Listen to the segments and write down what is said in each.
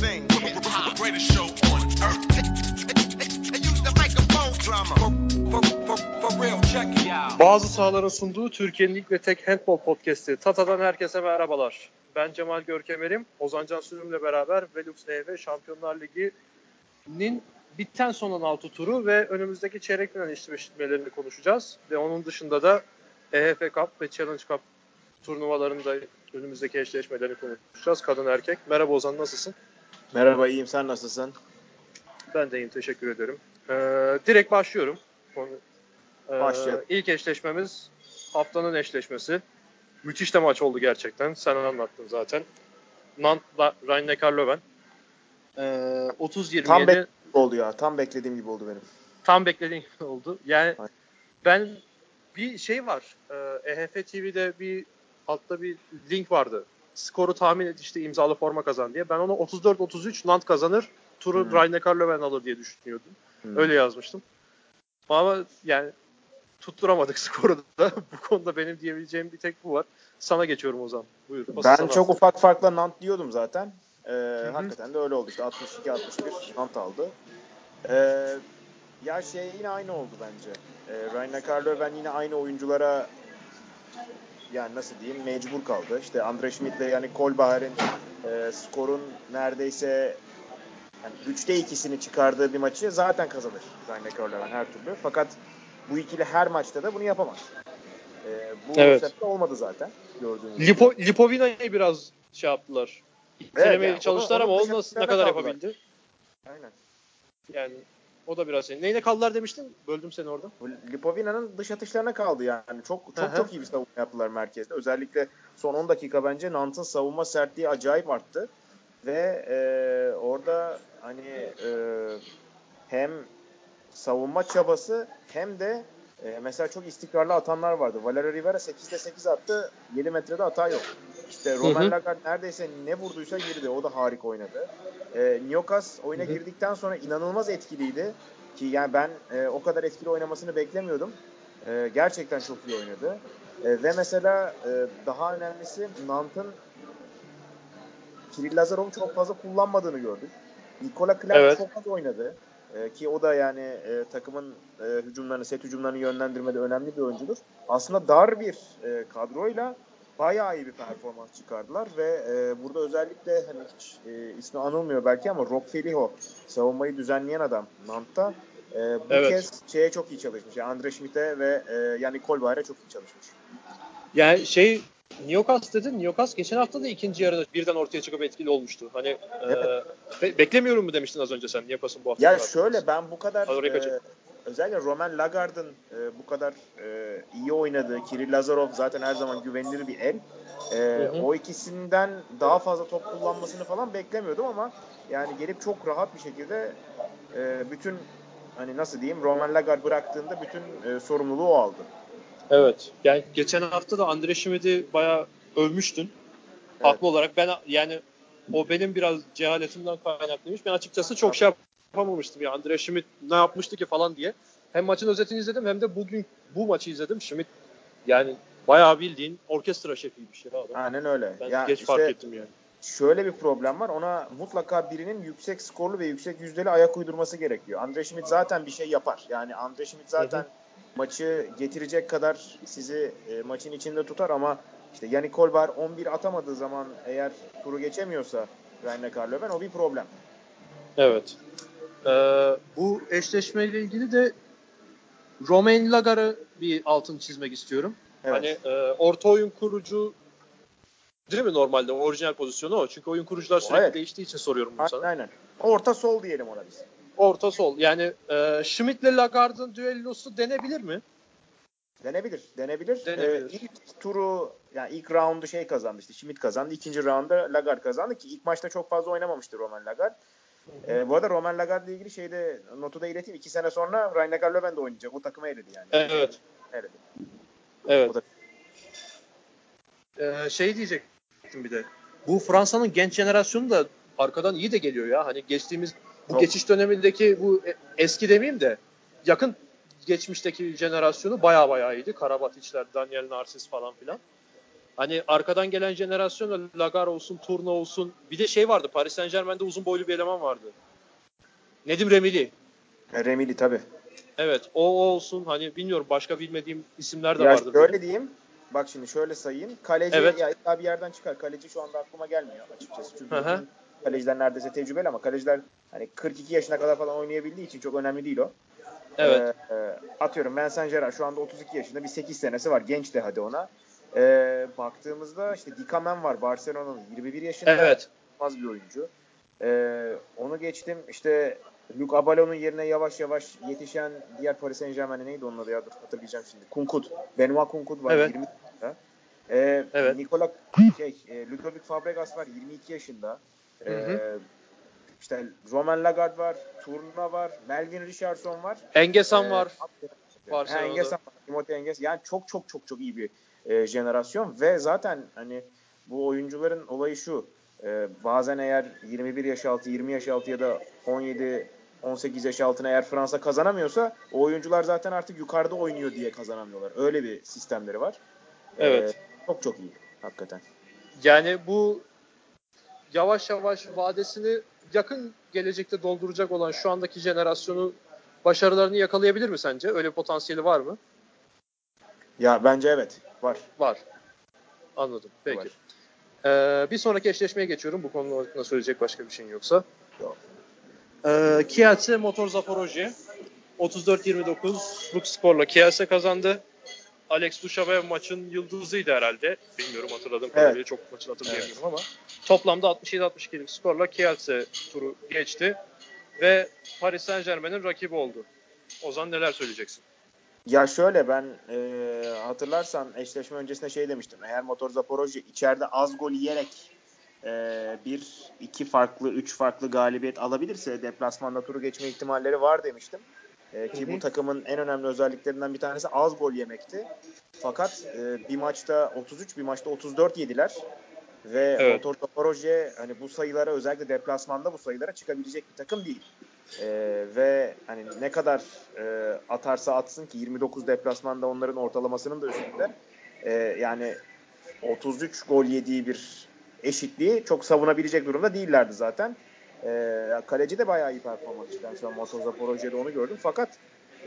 thing. Greatest show on earth. They use the microphone drama. Bazı sahaların sunduğu Türkiye'nin ilk ve tek handball podcast'i. Tata'dan herkese merhabalar. Ben Cemal Görkemer'im. Ozan Can Sürüm'le beraber Velux NF Şampiyonlar Ligi'nin bitten son 16 turu ve önümüzdeki çeyrek final eşleşmelerini konuşacağız. Ve onun dışında da EHF Cup ve Challenge Cup turnuvalarında önümüzdeki eşleşmelerini konuşacağız. Kadın erkek. Merhaba Ozan nasılsın? Merhaba iyiyim sen nasılsın? Ben de iyiyim teşekkür ederim. Ee, direkt başlıyorum. Ee, Başlayalım. İlk eşleşmemiz haftanın eşleşmesi. Müthiş de maç oldu gerçekten. Sen anlattın zaten. Nant'la Rhein-Neckar Löwen. Ee, 30-27 Tam tam, beklediğim gibi oldu ya. Tam beklediğim gibi oldu benim. tam beklediğim gibi oldu. Yani Aynen. ben bir şey var. Ee, EHF TV'de bir altta bir link vardı. Skoru tahmin et işte imzalı forma kazan diye. Ben ona 34-33 Nant kazanır. Turu Hmm. Rhein-Neckar Löwen alır diye düşünüyordum. Hmm. Öyle yazmıştım. Ama yani tutturamadık skoru da. bu konuda benim diyebileceğim bir tek bu var. Sana geçiyorum o zaman. Buyur. Ben sana. çok ufak farkla Nant diyordum zaten. Ee, hakikaten de öyle oldu işte 62-61 Nant aldı. Ee, ya şey yine aynı oldu bence. Ee, Ryan Carlo ben yine aynı oyunculara yani nasıl diyeyim mecbur kaldı. İşte Andre Schmidt ile yani Kolbaher'in e, skorun neredeyse yani 3'te ikisini çıkardığı bir maçı zaten kazanır Carlo her türlü. Fakat bu ikili her maçta da bunu yapamaz. Ee, bu Evet. sefer olmadı zaten gördüğünüz gibi. Lipo, Lipovina'yı biraz şey yaptılar. İttelemeye yani çalıştılar onu- ama onu o nasıl, ne kadar kaldılar. yapabildi? Aynen. Yani o da biraz şey. Neyine kaldılar demiştin? Böldüm seni orada. Lipovina'nın dış atışlarına kaldı yani. Çok çok hı. çok iyi bir savunma yaptılar merkezde. Özellikle son 10 dakika bence Nant'ın savunma sertliği acayip arttı. Ve e, orada hani e, hem savunma çabası hem de e, mesela çok istikrarlı atanlar vardı. Valerio Rivera 8'de 8 attı. 7 metrede hata yok. İşte Roman. Lagarde neredeyse ne vurduysa girdi. O da harika oynadı. E, Nyokas oyuna Hı hı. girdikten sonra inanılmaz etkiliydi. Ki yani ben e, o kadar etkili oynamasını beklemiyordum. E, gerçekten çok iyi oynadı. E, ve mesela e, daha önemlisi Nant'ın Kiril Lazarov'u çok fazla kullanmadığını gördük. Nikola Clark Evet. çok az oynadı. E, ki o da yani e, takımın e, hücumlarını, set hücumlarını yönlendirmede önemli bir oyuncudur. Aslında dar bir e, kadroyla bayağı iyi bir performans çıkardılar ve e, burada özellikle hani hiç e, ismi anılmıyor belki ama Rob Feliho savunmayı düzenleyen adam Nant'ta e, bu Evet. kez şeye çok iyi çalışmış. Yani Andre Schmidt'e ve e, yani Kolbayer'e çok iyi çalışmış. Yani şey Nyokas dedin. Nyokas geçen hafta da ikinci yarıda birden ortaya çıkıp etkili olmuştu. Hani Evet. e, be- beklemiyorum mu demiştin az önce sen Nyokas'ın bu hafta. Ya şöyle ben bu kadar e. özellikle Roman Lagarde'ın e, bu kadar e, iyi oynadığı, Kiril Lazarov zaten her zaman güvenilir bir el. E, Hı hı. O ikisinden daha fazla top kullanmasını falan beklemiyordum ama yani gelip çok rahat bir şekilde e, bütün hani nasıl diyeyim Roman Lagarde bıraktığında bütün e, sorumluluğu o aldı. Evet. Yani geçen hafta da Andre Schmidt'i bayağı övmüştün. Haklı olarak ben yani o benim biraz cehaletimden kaynaklıymış. Ben açıkçası çok şey yapamamıştım ya. Andre Schmidt ne yapmıştı ki falan diye. Hem maçın özetini izledim hem de bugün bu maçı izledim. Schmidt yani bayağı bildiğin orkestra şefiymiş ya adam. Aynen öyle. Ben ya geç işte fark ettim yani. şöyle bir problem var. Ona mutlaka birinin yüksek skorlu ve yüksek yüzdeli ayak uydurması gerekiyor. Andre Schmidt zaten bir şey yapar. Yani Andre Schmidt zaten maçı getirecek kadar sizi e, maçın içinde tutar ama işte Yannick Kolbar 11 atamadığı zaman eğer turu geçemiyorsa Ryan Carloven o bir problem. Evet. Ee, bu eşleşmeyle ilgili de Romain Lagar'ı bir altın çizmek istiyorum. Evet. Hani e, orta oyun kurucu değil mi normalde orijinal pozisyonu o? Çünkü oyun kurucular sürekli Evet. değiştiği için soruyorum bunu sana. Aynen. Orta sol diyelim ona biz. Orta sol. Yani e, Schmidt ile Lagarde'ın düellosu denebilir mi? Denebilir. Denebilir. Denebilir. Ee, ilk turu yani ilk roundu şey kazandı işte Schmidt kazandı. İkinci rounda Lagarde kazandı ki ilk maçta çok fazla oynamamıştı Roman Lagarde. Ee, bu arada Roman Lagarde ile ilgili şeyde notu da ileteyim. İki sene sonra Ryan Lagarde de oynayacak. O takıma eledi yani. Evet. Eledi. Evet. O da- Ee, şey diyecektim bir de. Bu Fransa'nın genç jenerasyonu da arkadan iyi de geliyor ya. Hani geçtiğimiz bu Çok. geçiş dönemindeki bu e- eski demeyeyim de yakın geçmişteki jenerasyonu baya baya iyiydi. Karabatic'ler, Daniel Narsis falan filan. Hani arkadan gelen jenerasyonla Lagar olsun, Turna olsun. Bir de şey vardı. Paris Saint Germain'de uzun boylu bir eleman vardı. Nedim Remili. E, Remili tabii. Evet o, o olsun. Hani bilmiyorum başka bilmediğim isimler de Ya vardır. şöyle benim. diyeyim. Bak şimdi şöyle sayayım. Kaleci Evet. ya illa bir yerden çıkar. Kaleci şu anda aklıma gelmiyor açıkçası. Çünkü kaleciler neredeyse tecrübeli ama kaleciler hani 42 yaşına kadar falan oynayabildiği için çok önemli değil o. Evet. Ee, e, atıyorum Vincent Gerrard şu anda 32 yaşında bir 8 senesi var. Genç de hadi ona. Ee, baktığımızda işte Dikamen var Barcelona'nın 21 yaşında. Evet. Az bir oyuncu. Ee, onu geçtim. İşte Luke Abalo'nun yerine yavaş yavaş yetişen diğer Paris Saint Germain'e neydi onun adı ya? Dur hatırlayacağım şimdi. Kunkut. Benoit Kunkut var Evet. 20 yaşında. Ee, Evet. Nikola şey, e, Ludovic Fabregas var 22 yaşında. Ee, Hı hı. işte Roman Lagarde var, Turna var, Melvin Richardson var. Engesan Ee, var. Barcelona'da. Engesan var. Timothy Enges. Yani çok çok çok çok iyi bir e, jenerasyon ve zaten hani bu oyuncuların olayı şu. e, bazen eğer 21 yaş altı, 20 yaş altı ya da 17 18 yaş altına eğer Fransa kazanamıyorsa o oyuncular zaten artık yukarıda oynuyor diye kazanamıyorlar. Öyle bir sistemleri var. E, Evet. çok çok iyi hakikaten. Yani bu yavaş yavaş vadesini yakın gelecekte dolduracak olan şu andaki jenerasyonu başarılarını yakalayabilir mi sence? Öyle potansiyeli var mı? Ya bence evet var. Var. Anladım. Peki. Var. Ee, bir sonraki eşleşmeye geçiyorum. Bu konu hakkında söyleyecek başka bir şeyin yoksa. Yok. Ee, Kielce Motor Zaporojye 34-29'luk skorla Kielce kazandı. Alex Dushabev maçın yıldızıydı herhalde. Bilmiyorum hatırladığım kadarıyla çok maçını hatırlayamıyorum ama. Toplamda 67-62'lik skorla Kielce turu geçti. Ve Paris Saint Germain'in rakibi oldu. Ozan neler söyleyeceksin? Ya şöyle ben e, hatırlarsan eşleşme öncesinde şey demiştim. Eğer Motor Zaporojye içeride az gol yiyerek e, bir, iki farklı, üç farklı galibiyet alabilirse deplasmanda turu geçme ihtimalleri var demiştim. E, ki Hı hı. bu takımın en önemli özelliklerinden bir tanesi az gol yemekti. Fakat e, bir maçta 33, bir maçta 34 yediler. Ve Evet. Motor Zaporojye hani bu sayılara özellikle deplasmanda bu sayılara çıkabilecek bir takım değil. Ee, ve hani ne kadar e, atarsa atsın ki 29 deplasmanda onların ortalamasının da üstünde. Ee, yani 33 gol yediği bir eşitliği çok savunabilecek durumda değillerdi zaten. Ee, kaleci de bayağı iyi performans çıktı. Ben Motor Zaporojye'de onu gördüm. Fakat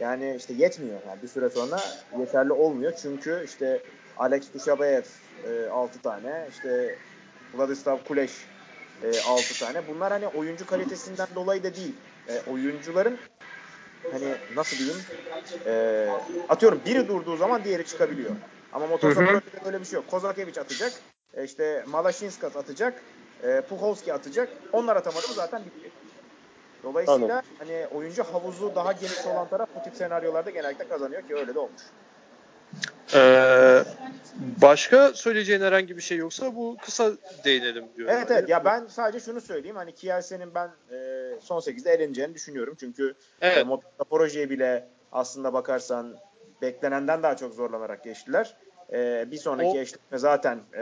yani işte yetmiyor. Yani bir süre sonra yeterli olmuyor. Çünkü işte Alex Dushabayev e, 6 tane, işte Vladislav Kuleş e, 6 tane. Bunlar hani oyuncu kalitesinden dolayı da değil. E, oyuncuların hani nasıl diyeyim e, atıyorum biri durduğu zaman diğeri çıkabiliyor. Ama. Zaporojye'de böyle bir şey yok. Kozakevic atacak. E, işte Malashinskas atacak. E, Puchovski atacak. Onlar atamadı mı zaten bitti. Dolayısıyla Anladım. hani oyuncu havuzu daha geniş olan taraf bu tip senaryolarda genellikle kazanıyor ki öyle de olmuş. Ee, başka söyleyeceğin herhangi bir şey yoksa bu kısa değinelim diyorum. Evet evet ya ben sadece şunu söyleyeyim hani Kielce'nin ben e, son 8'de eleneceğini düşünüyorum. Çünkü Evet. e, Projeye bile aslında bakarsan beklenenden daha çok zorlanarak geçtiler. E, bir sonraki O- eşleşme zaten e,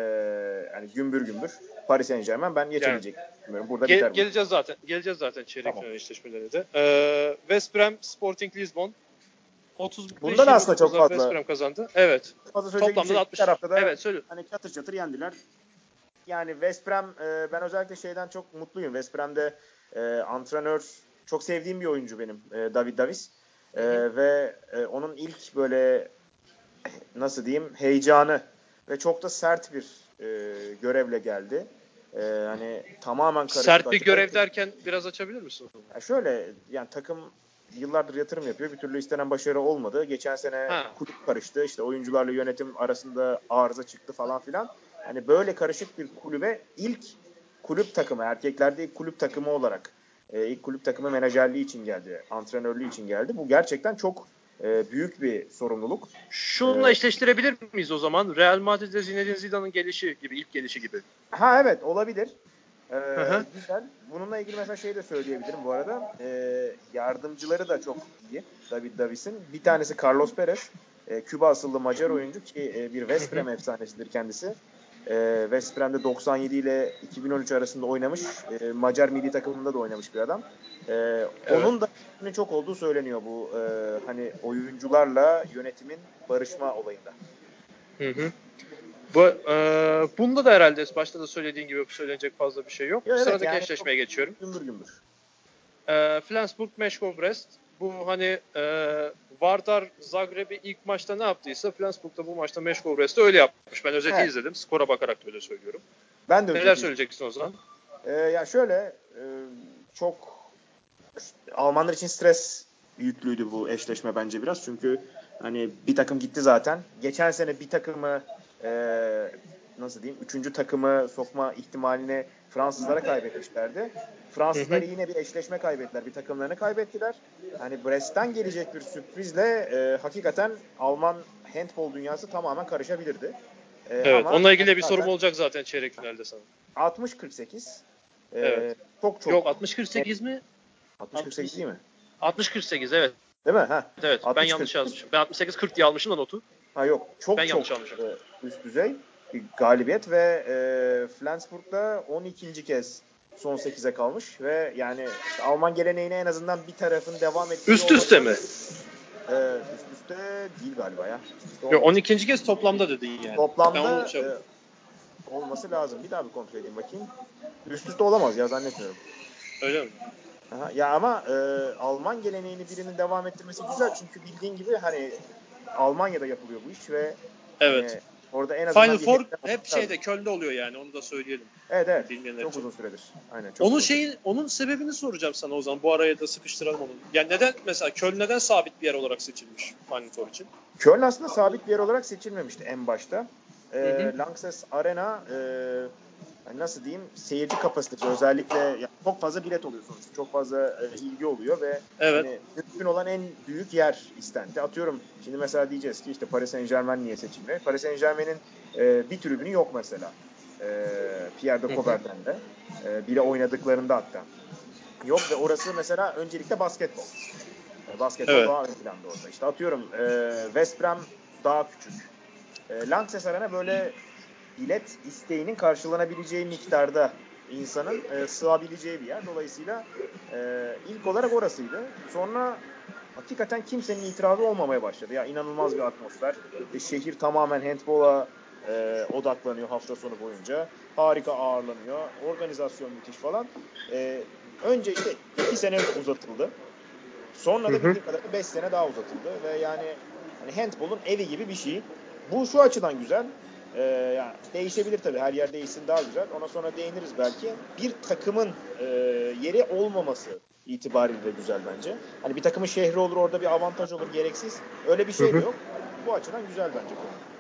hani gümbür gümbür Paris Saint Germain ben geçebilecek düşünüyorum. Burada Gel- biter bu. geleceğiz zaten. Geleceğiz zaten çeyrek Tamam. final eşleşmelerine de. Ee, West Brom Sporting Lisbon 35 Bunda da aslında çok 29'da fazla- West Brom kazandı. Evet. Fazla Toplamda bir şey yok. 60. Bir tarafta da Evet söyle. hani çatır çatır yendiler. Yani West Brom e, ben özellikle şeyden çok mutluyum. West Brom'de e, antrenör çok sevdiğim bir oyuncu benim e, David Davis. E, ve e, onun ilk böyle nasıl diyeyim heyecanı ve çok da sert bir e, görevle geldi. E, hani tamamen karışık. Sert bir görev derken biraz açabilir misin? ya şöyle yani takım yıllardır yatırım yapıyor. Bir türlü istenen başarı olmadı. Geçen sene Ha. kulüp karıştı. İşte oyuncularla yönetim arasında arıza çıktı falan filan. Hani böyle karışık bir kulübe ilk kulüp takımı, erkeklerde ilk kulüp takımı olarak e, ilk kulüp takımı menajerliği için geldi. Antrenörlüğü için geldi. Bu gerçekten çok e, büyük bir sorumluluk. Şununla Evet. eşleştirebilir miyiz o zaman? Real Madrid'de Zinedine Zidane'ın gelişi gibi, ilk gelişi gibi. Ha evet olabilir. Ee, hı. güzel. Bununla ilgili mesela şey de söyleyebilirim bu arada. Ee, yardımcıları da çok iyi David Davis'in. Bir tanesi Carlos Perez. Ee, Küba asıllı Macar oyuncu ki e, bir West Brom efsanesidir kendisi. Ee, West Brom'de 97 ile 2013 arasında oynamış. Ee, Macar milli takımında da oynamış bir adam. Ee, Onun da etkisinin çok olduğu söyleniyor bu e, hani oyuncularla yönetimin barışma olayında. Hı hı. Bu, e, bunda da herhalde başta da söylediğin gibi söylenecek fazla bir şey yok. Ya evet, Sıradaki yani eşleşmeye geçiyorum. Gümbür gümbür. E, Flensburg, Meşkov, Brest. Bu hani e, Vardar Zagreb'i ilk maçta ne yaptıysa Flensburg'da bu maçta Meşkov Brest'te öyle yapmış. Ben özeti Evet. izledim. Skora bakarak da öyle söylüyorum. Ben de Neler öyle söyleyeceksin o zaman? Ee, ya şöyle e, çok Almanlar için stres yüklüydü bu eşleşme bence biraz. Çünkü hani bir takım gitti zaten. Geçen sene bir takımı e, nasıl diyeyim üçüncü takımı sokma ihtimalini Fransızlara kaybetmişlerdi. Fransızlar yine bir eşleşme kaybettiler. Bir takımlarını kaybettiler. Hani Brest'ten gelecek bir sürprizle e, hakikaten Alman handball dünyası tamamen karışabilirdi. E, Evet. ama Onunla ilgili de bir sorum olacak zaten çeyrek finalde sana. 60-48. E, Evet. Çok çok. Yok 60-48 mi? 60-48 değil mi? 60-48 evet. Değil mi? Ha. Evet. ben 60-40. yanlış yazmışım. Ben 68-40 diye almışım da notu. Ha yok. Çok Ben çok e, üst düzey bir galibiyet ve e, Flensburg'da 12. kez son 8'e kalmış ve yani işte Alman geleneğine en azından bir tarafın devam ettiği Üst üste mi? E, üst üste değil galiba ya. Üste Yok olmaz. 12. kez toplamda dedin yani. Toplamda şey- e, olması lazım. Bir daha bir kontrol edeyim bakayım. Üst üste olamaz ya zannetmiyorum. Öyle mi? Aha, ya ama e, Alman geleneğini birinin devam ettirmesi güzel çünkü bildiğin gibi hani Almanya'da yapılıyor bu iş ve Evet. e, orada en azından Final Four hep şeyde. Köln'de oluyor yani onu da söyleyelim. Evet evet. bilmeyenler Çok için. uzun süredir. Aynen. Çok Onun uzun şeyin onun sebebini soracağım sana o zaman. Bu araya da sıkıştıralım onu. Yani neden mesela Köln neden sabit bir yer olarak seçilmiş Final Four için? Köln aslında sabit bir yer olarak seçilmemişti en başta. Ee, Hı hı. Lanxess Arena e, hani nasıl diyeyim seyirci kapasitesi özellikle yani çok fazla bilet oluyor sonuçta. Çok fazla e, ilgi oluyor ve Evet. hani mümkün olan en büyük yer istendi. Atıyorum şimdi mesela diyeceğiz ki işte Paris Saint Germain niye seçilmiyor? Paris Saint Germain'in e, bir tribünü yok mesela. E, Pierre de. Coubertin'de. E, bile oynadıklarında hatta. Yok ve orası mesela öncelikle basketbol. E, Basketbol Evet. daha ön planda orada. İşte atıyorum e, West Brom daha küçük. E, Lanxess Arena böyle bilet isteğinin karşılanabileceği miktarda insanın e, sığabileceği bir yer. Dolayısıyla e, ilk olarak orasıydı. Sonra hakikaten kimsenin itirazı olmamaya başladı. Ya inanılmaz bir atmosfer. E, şehir tamamen handbola e, odaklanıyor hafta sonu boyunca. Harika ağırlanıyor. Organizasyon müthiş falan. E, önce işte iki sene uzatıldı. Sonra da bildiğim kadarıyla 5 sene daha uzatıldı ve yani hani handbolun evi gibi bir şey. Bu şu açıdan güzel. Ee, yani değişebilir tabii. Her yer değişsin daha güzel. Ona sonra değiniriz belki. Bir takımın e, yeri olmaması itibariyle de güzel bence. Hani bir takımın şehri olur orada bir avantaj olur gereksiz. Öyle bir şey de yok. Bu açıdan güzel bence konu.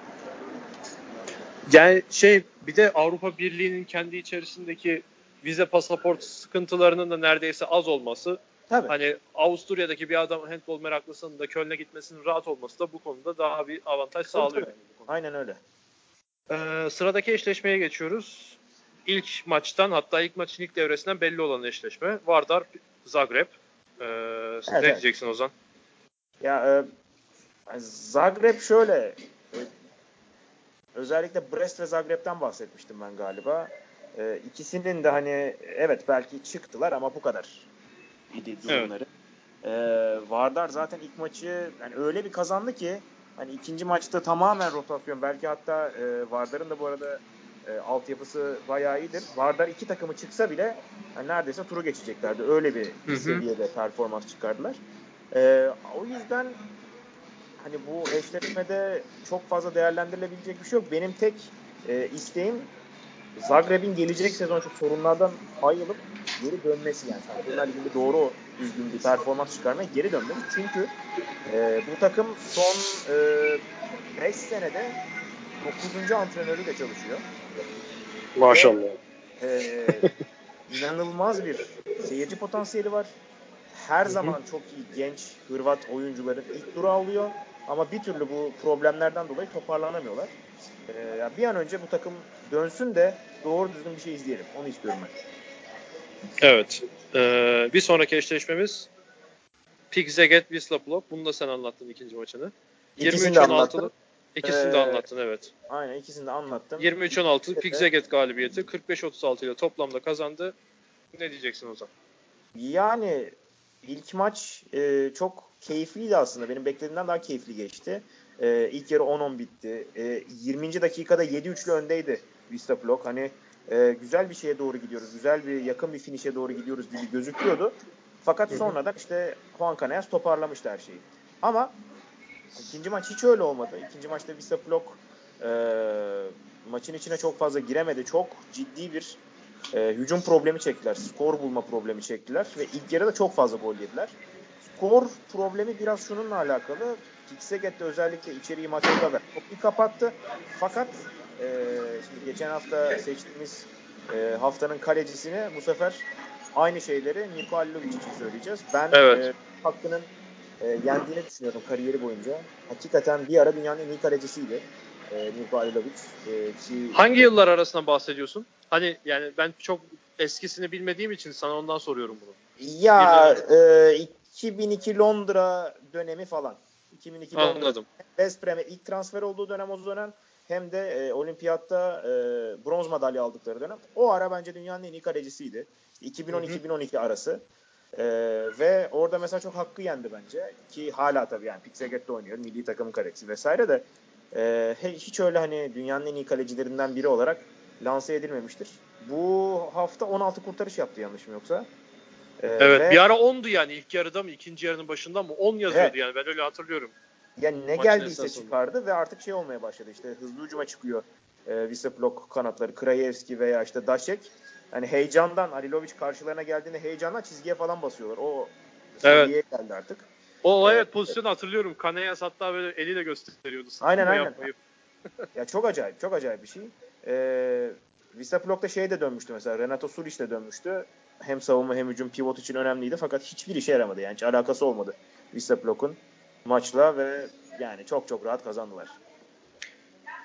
Yani şey bir de Avrupa Birliği'nin kendi içerisindeki vize pasaport sıkıntılarının da neredeyse az olması Tabii. hani Avusturya'daki bir adam handball meraklısının da Köln'e gitmesinin rahat olması da bu konuda daha bir avantaj sağlıyor. tabii. yani bu konuda. Aynen öyle. Ee, sıradaki eşleşmeye geçiyoruz. İlk maçtan hatta ilk maçın ilk devresinden belli olan eşleşme. Vardar Zagreb. Ee, ne evet. diyeceksin Ozan? Ya e, Zagreb şöyle e, özellikle Brest ve Zagreb'ten bahsetmiştim ben galiba. E, ikisinin de hani evet belki çıktılar ama bu kadar idi durumları. E, Vardar zaten ilk maçı yani öyle bir kazandı ki hani ikinci maçta tamamen rotasyon belki hatta e, Vardar'ın da bu arada e, altyapısı bayağı iyidir. Vardar iki takımı çıksa bile hani neredeyse turu geçeceklerdi. Öyle bir hı. seviyede performans çıkardılar. E, o yüzden hani bu eşleşmede çok fazla değerlendirilebilecek bir şey yok. Benim tek e, isteğim Zagreb'in gelecek sezon şu sorunlardan ayrılıp geri dönmesi yani. Şampiyonlar Ligi'nde doğru düzgün bir performans çıkarmaya geri dönmesi. Çünkü e, bu takım son 5 senede 9. antrenörü de çalışıyor. Maşallah. E, inanılmaz bir seyirci potansiyeli var. Her zaman çok iyi genç Hırvat oyuncuların ilk duru alıyor. Ama bir türlü bu problemlerden dolayı toparlanamıyorlar. Ee, bir an önce bu takım dönsün de doğru düzgün bir şey izleyelim. Onu istiyorum ben. Evet. Ee, bir sonraki eşleşmemiz Pigzeget Wisla Plock. Bunu da sen anlattın ikinci maçını. İkisini de anlattım. 23-16'lık. İkisini de Ee, anlattın evet. Aynen ikisini de anlattım. 23-16 Pigzeget galibiyeti 45-36 ile toplamda kazandı. Ne diyeceksin o zaman? Yani ilk maç e, çok keyifliydi aslında. Benim beklediğimden daha keyifli geçti. E, ilk yarı 10-10 bitti. E, 20. dakikada 7-3'lü öndeydi Vista Plok. Hani e, güzel bir şeye doğru gidiyoruz. Güzel bir yakın bir finişe doğru gidiyoruz gibi gözüküyordu. Fakat sonradan işte Juan Canellas toparlamıştı her şeyi. Ama ikinci maç hiç öyle olmadı. İkinci maçta Vista Plok e, maçın içine çok fazla giremedi. Çok ciddi bir e, hücum problemi çektiler. Skor bulma problemi çektiler. Ve ilk yarıda çok fazla gol yediler. Skor problemi biraz şununla alakalı. Kikseget'te özellikle içeriği maçında da çok iyi kapattı. Fakat e, şimdi geçen hafta seçtiğimiz e, haftanın kalecisini bu sefer aynı şeyleri Niko Alilovic için söyleyeceğiz. Ben Evet. e, hakkının e, yendiğini düşünüyorum kariyeri boyunca. Hakikaten bir ara dünyanın en iyi kalecisiydi. E, Niko Alilovic. E, ki Hangi yıllar arasında bahsediyorsun? Hani yani ben çok eskisini bilmediğim için sana ondan soruyorum bunu. Ya e, 2002 Londra dönemi falan. 2002 Londra Anladım. West Brom'e ilk transfer olduğu dönem o dönem hem de e, olimpiyatta e, bronz madalya aldıkları dönem. O ara bence dünyanın en iyi kalecisiydi. 2010-2012 arası. E, ve orada mesela çok hakkı yendi bence. Ki hala tabii yani Pixaget'te oynuyor. Milli takımın kalecisi vesaire de e, hiç öyle hani dünyanın en iyi kalecilerinden biri olarak lanse edilmemiştir. Bu hafta 16 kurtarış yaptı yanlışım yoksa. E, Evet ve- bir ara 10'du yani ilk yarıda mı ikinci yarının başında mı 10 yazıyordu Evet. yani ben öyle hatırlıyorum. Ya ne Maçın geldiyse çıkardı ve artık şey olmaya başladı işte hızlı hücuma çıkıyor e, Viseplok kanatları Krajewski veya işte Daşek. Hani heyecandan Alilovic karşılarına geldiğinde heyecandan çizgiye falan basıyorlar. O Evet. seviyeye geldi artık. O evet, Evet. pozisyonu hatırlıyorum. Kaneyas hatta böyle eliyle gösteriyordu. Aynen, aynen. yapmayı. Ya çok acayip, çok acayip bir şey. E, Viseplok'ta şey de dönmüştü mesela Renato Sulic de dönmüştü. Hem savunma hem hücum pivot için önemliydi fakat hiçbir işe yaramadı. Yani hiç alakası olmadı Viseplok'un maçla ve yani çok çok rahat kazandılar.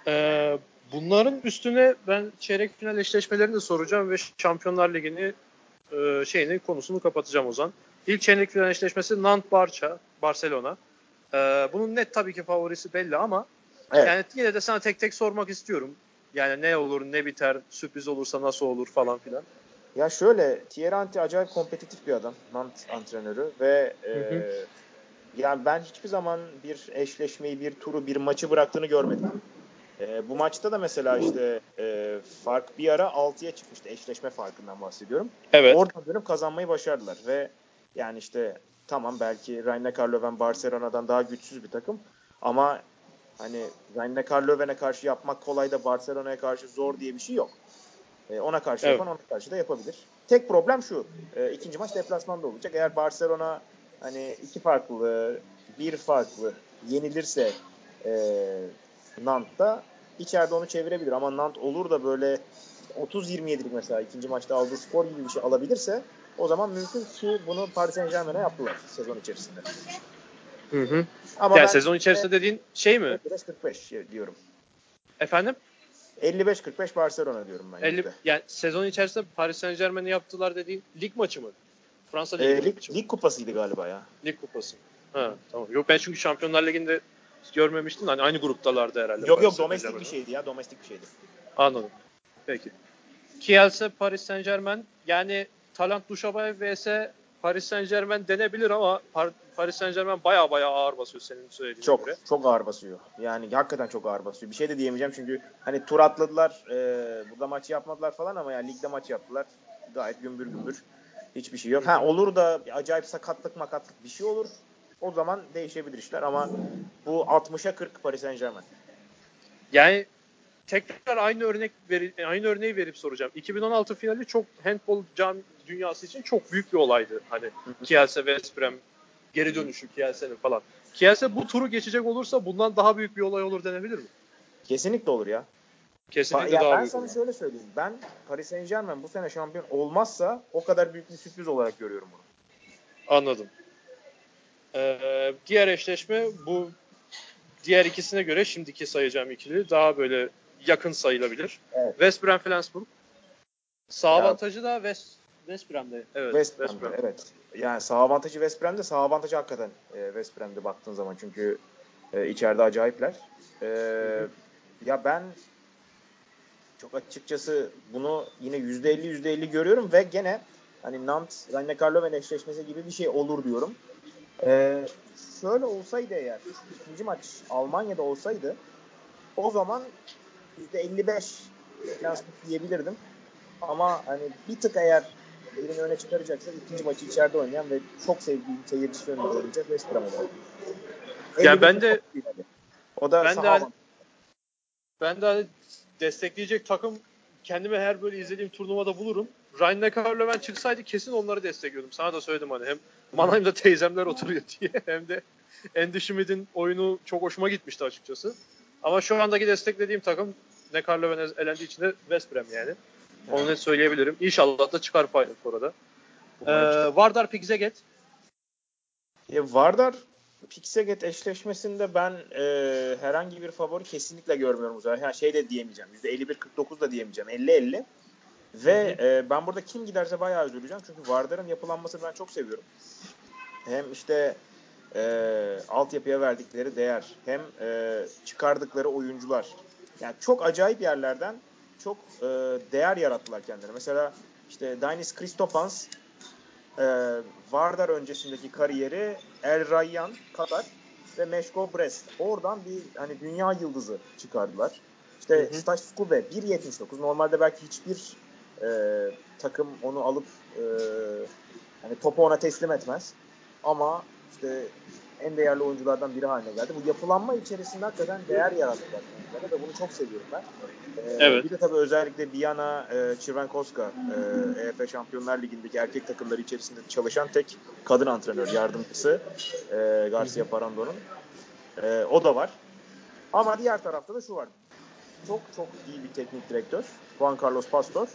Ee, bunların üstüne ben çeyrek final eşleşmelerini de soracağım ve Şampiyonlar Ligi'ni e, şeyini konusunu kapatacağım o zaman. İlk çeyrek final eşleşmesi Nantes Barça, Barcelona. Ee, bunun net tabii ki favorisi belli ama Evet. yani yine de sana tek tek sormak istiyorum. Yani ne olur, ne biter, sürpriz olursa nasıl olur falan filan. Ya şöyle, Thierry Henry acayip kompetitif bir adam. Nantes antrenörü ve e, hı. Yani ben hiçbir zaman bir eşleşmeyi, bir turu, bir maçı bıraktığını görmedim. E, bu maçta da mesela işte e, fark bir ara 6'ya çıkmıştı. Eşleşme farkından bahsediyorum. Evet. Oradan dönüp kazanmayı başardılar ve yani işte tamam belki Rhein-Neckar Löwen Barcelona'dan daha güçsüz bir takım ama hani Rhein-Neckar Löwen'e karşı yapmak kolay da Barcelona'ya karşı zor diye bir şey yok. E, ona karşı Evet. yapan ona karşı da yapabilir. Tek problem şu. E, ikinci maç deplasmanda olacak. Eğer Barcelona hani iki farklı, bir farklı yenilirse e, Nantes'ta içeride onu çevirebilir. Ama Nantes olur da böyle 30-27'lik mesela ikinci maçta aldığı skor gibi bir şey alabilirse o zaman mümkün ki bunu Paris Saint Germain'e yaptılar sezon içerisinde. Hı hı. Ama Yani sezon içerisinde dediğin şey mi? 55-45 diyorum. Efendim? 55-45 Barcelona diyorum ben. 50, yüzde. yani sezon içerisinde Paris Saint Germain'i yaptılar dediğin lig maçı mı? Fransa E, Ligi lig, maçı mı? lig kupasıydı galiba ya. Lig kupası. Ha, tamam. Yok ben çünkü Şampiyonlar Ligi'nde görmemiştim. Hani aynı gruptalardı herhalde. Yok yok domestik bir şeydi ya domestik bir şeydi. Anladım. Peki. Kielse Paris Saint Germain yani Talant Duşabay vs Paris Saint Germain denebilir ama Par- Paris Saint Germain baya baya ağır basıyor senin söylediğin Çok göre. çok ağır basıyor. Yani hakikaten çok ağır basıyor. Bir şey de diyemeyeceğim çünkü hani tur atladılar. E, burada maç yapmadılar falan ama yani ligde maç yaptılar. Gayet gümbür gümbür. Hiçbir şey yok. Ha olur da acayip sakatlık makatlık bir şey olur. O zaman değişebilir işler ama bu 60'a 40 Paris Saint Germain. Yani tekrar aynı örnek veri, aynı örneği verip soracağım. 2016 finali çok handball cam dünyası için çok büyük bir olaydı. Hani Kielse West Brom geri dönüşü Kielse'nin falan. Kielse bu turu geçecek olursa bundan daha büyük bir olay olur denebilir mi? Kesinlikle olur ya. Kesinlikle ya daha ben büyük sana olur. şöyle söyleyeyim. Ben Paris Saint Germain bu sene şampiyon olmazsa o kadar büyük bir sürpriz olarak görüyorum bunu. Anladım. Ee, diğer eşleşme bu diğer ikisine göre şimdiki sayacağım ikili daha böyle yakın sayılabilir. Evet. West Brom Flensburg. Sağ Ya- avantajı da West West Brom'da. Evet. West West Brom. Brom. Evet. Yani sağ avantajı West Brom'de sağ avantajı hakikaten e, West Brom'de baktığın zaman çünkü e, içeride acayipler. E, ya ben çok açıkçası bunu yine %50 %50 görüyorum ve gene hani Nantes Rhein-Neckar-Löwen eşleşmesi gibi bir şey olur diyorum. Ee, şöyle olsaydı eğer ikinci maç Almanya'da olsaydı o zaman %55 falan diyebilirdim. Ama hani bir tık eğer birini öne çıkaracaksa ikinci maçı içeride oynayan ve çok sevdiğim seyircisi önünde oynayacak West Brom olur. Ya ben de o da ben de ben de destekleyecek takım kendime her böyle izlediğim turnuvada bulurum. Ryan Neckar'la ben çıksaydı kesin onları destekliyordum. Sana da söyledim hani hem Mannheim'da teyzemler oturuyor diye hem de Andy Schmidt'in oyunu çok hoşuma gitmişti açıkçası. Ama şu andaki desteklediğim takım Neckar Löwen elendiği için de West Brom yani. Onu net söyleyebilirim. İnşallah da çıkar Final Four'a Ee, Vardar Pigzeget. E, Vardar Pixeget eşleşmesinde ben e, herhangi bir favori kesinlikle görmüyorum. Yani şey de diyemeyeceğim. %51-49 da diyemeyeceğim. 50-50. Ve e, ben burada kim giderse bayağı üzüleceğim. Çünkü Vardar'ın yapılanmasını ben çok seviyorum. Hem işte e, altyapıya verdikleri değer hem e, çıkardıkları oyuncular. Yani çok acayip yerlerden çok e, değer yarattılar kendileri. Mesela işte Dainis Kristofans e, Vardar öncesindeki kariyeri El Rayyan Katar ve Meşko Brest. Oradan bir hani dünya yıldızı çıkardılar. İşte. Staj Skube 1.79. Normalde belki hiçbir e, takım onu alıp e, hani topu ona teslim etmez. Ama işte en değerli oyunculardan biri haline geldi. Bu yapılanma içerisinde hakikaten değer yarattılar. kendilerine Ve bunu çok seviyorum ben. Ee, Evet. Bir de tabii özellikle Diana e, Çirvenkovska e, EF Şampiyonlar Ligi'ndeki erkek takımları içerisinde çalışan tek kadın antrenör yardımcısı e, Garcia Parando'nun. E, o da var. Ama diğer tarafta da şu var. Çok çok iyi bir teknik direktör. Juan Carlos Pastor.